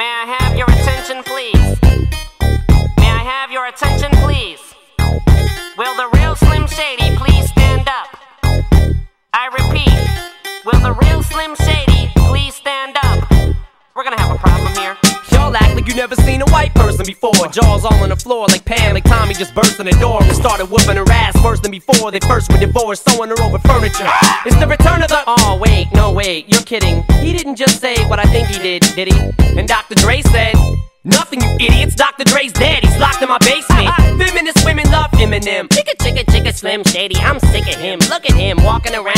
May I have you never seen a white person before. Jaws all on the floor like Pam, like Tommy just burst in the door and started whooping her ass worse than before. They first were divorced, sewing her over furniture. It's the return of the. Oh, wait, no, wait, you're kidding. He didn't just say what I think he did, did he? And Dr. Dre said. Nothing, you idiots. Dr. Dre's dead. He's locked in my basement. Feminist women love Eminem. Chicka, chicka, chicka, Slim Shady. I'm sick of him. Look at him walking around,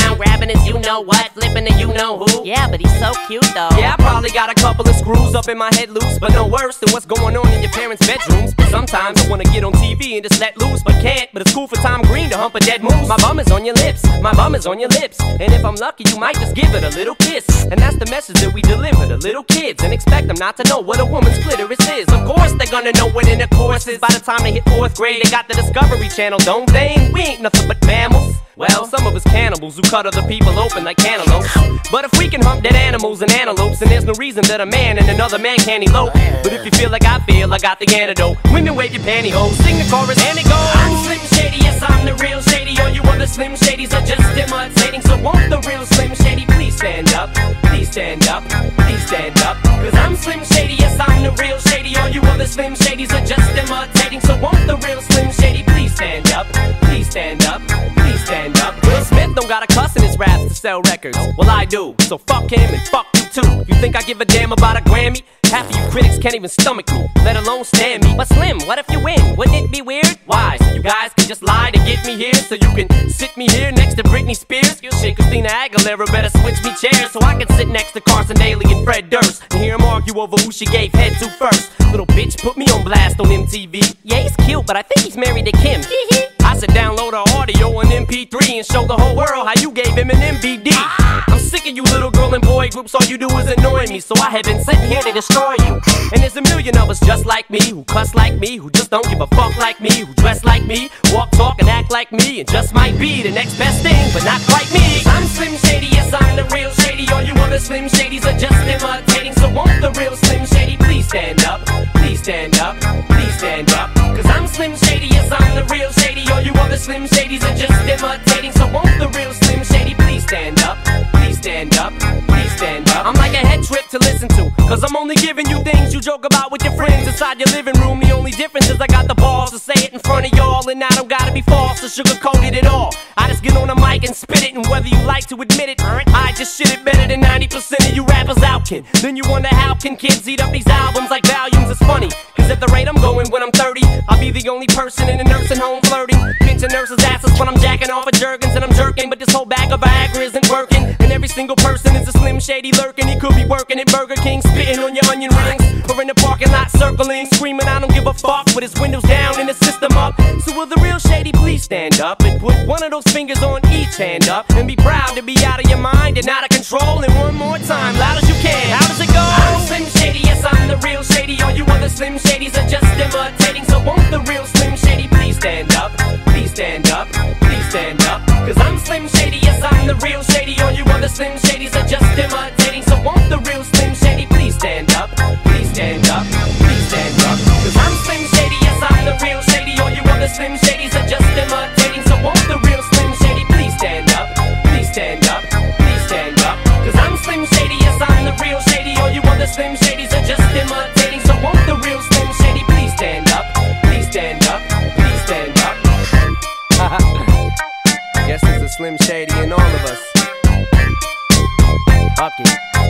his you know what, flipping the you know who. Yeah, but he's so cute though. Yeah, I probably got a couple of screws up in my head loose, but no worse than what's going on in your parents' bedrooms. Sometimes I wanna get on TV and just let loose, but can't. But it's cool for Tom Green to hump a dead moose. My bum is on your lips, my bum is on your lips. And if I'm lucky, you might just give it a little kiss. And that's the message that we deliver to little kids and expect them not to know what a woman's clitoris is. Of course, they're gonna know what intercourse is. By the time they hit fourth grade, they got the Discovery Channel, don't they? We ain't nothing but mammals. Well, some of us cannibals who cut other people open like cantaloupes. But if we can hump dead animals and antelopes, then there's no reason that a man and another man can't elope. But if you feel like I feel, I got the antidote. Women wave your pantyhose, sing the chorus, and it goes. I'm Slim Shady, yes, I'm the real Shady. All you other Slim Shadys are just imitating. So won't the real Slim Shady please stand up? Please stand up, please stand up. Cause I'm Slim Shady, yes, I'm the real Shady. All you other Slim Shadys are just imitating. So won't the real Got a cuss in his raps to sell records. Well, I do. So fuck him and fuck you too. You think I give a damn about a Grammy? Half of you critics can't even stomach me, let alone stand me. But Slim, what if you win? Wouldn't it be weird? Why? So you guys can just lie to get me here, so you can sit me here next to Britney Spears. Shit, Christina Aguilera better switch me chairs so I can sit next to Carson Daly and Fred Durst and hear them argue over who she gave head to first. Little bitch put me on blast on MTV. Yeah, he's cute, but I think he's married to Kim. I said download her audio on MP3 and show the whole world how you gave him an MVD. I'm sick of you little girl and boy groups, all you do is annoy me, so I have been sitting here to destroy you. And there's a million of us just like me, who cuss like me, who just don't give a fuck like me, who dress like me, walk, talk, and act like me, and just might be the next best thing, but not quite me. I'm Slim Shady, yes, I'm the real Shady. All you other Slim Shadys are just Slim Shadys are just imitating, so won't the real Slim Shady please stand up? Please stand up, please stand up. I'm like a head trip to listen to, cause I'm only giving you things you joke about with your friends inside your living room. The only difference is I got the balls to say it in front of y'all, and I don't gotta be false or sugarcoat it at all. I just get on the mic and spit it, and whether you like to admit it, Just shit it better than 90% of you rappers out, kid. Then you wonder how can kids eat up these albums like volumes? It's funny, cause at the rate I'm going when I'm 30, I'll be the only person in a nursing home flirting. Pinching nurses' asses when I'm jacking off of Jergens and I'm jerking, but this whole bag of Viagra isn't working. And every single person is a slim shady lurking. He could be working at Burger King, spitting on your onion rings, or in the parking lot circling, screaming, I don't give a fuck, with his windows down and his up. So will the real shady please stand up and put one of those fingers on each hand up and be proud to be out of your mind and out of control. And one more time, loud as you can. How does it go? I'm Slim Shady, yes, I'm the real shady. All you other Slim Shadys are just imitating. So won't the real Slim Shady please stand up? Please stand up, please stand up. Cause I'm Slim Shady, yes, I'm the real shady. All you other Slim Shadys are just imitating. The real shady. All you other Slim Shadys are just imitating. So won't the real Slim Shady please stand up? Please stand up, please stand up. Guess there's a Slim Shady in all of us. Fuck it.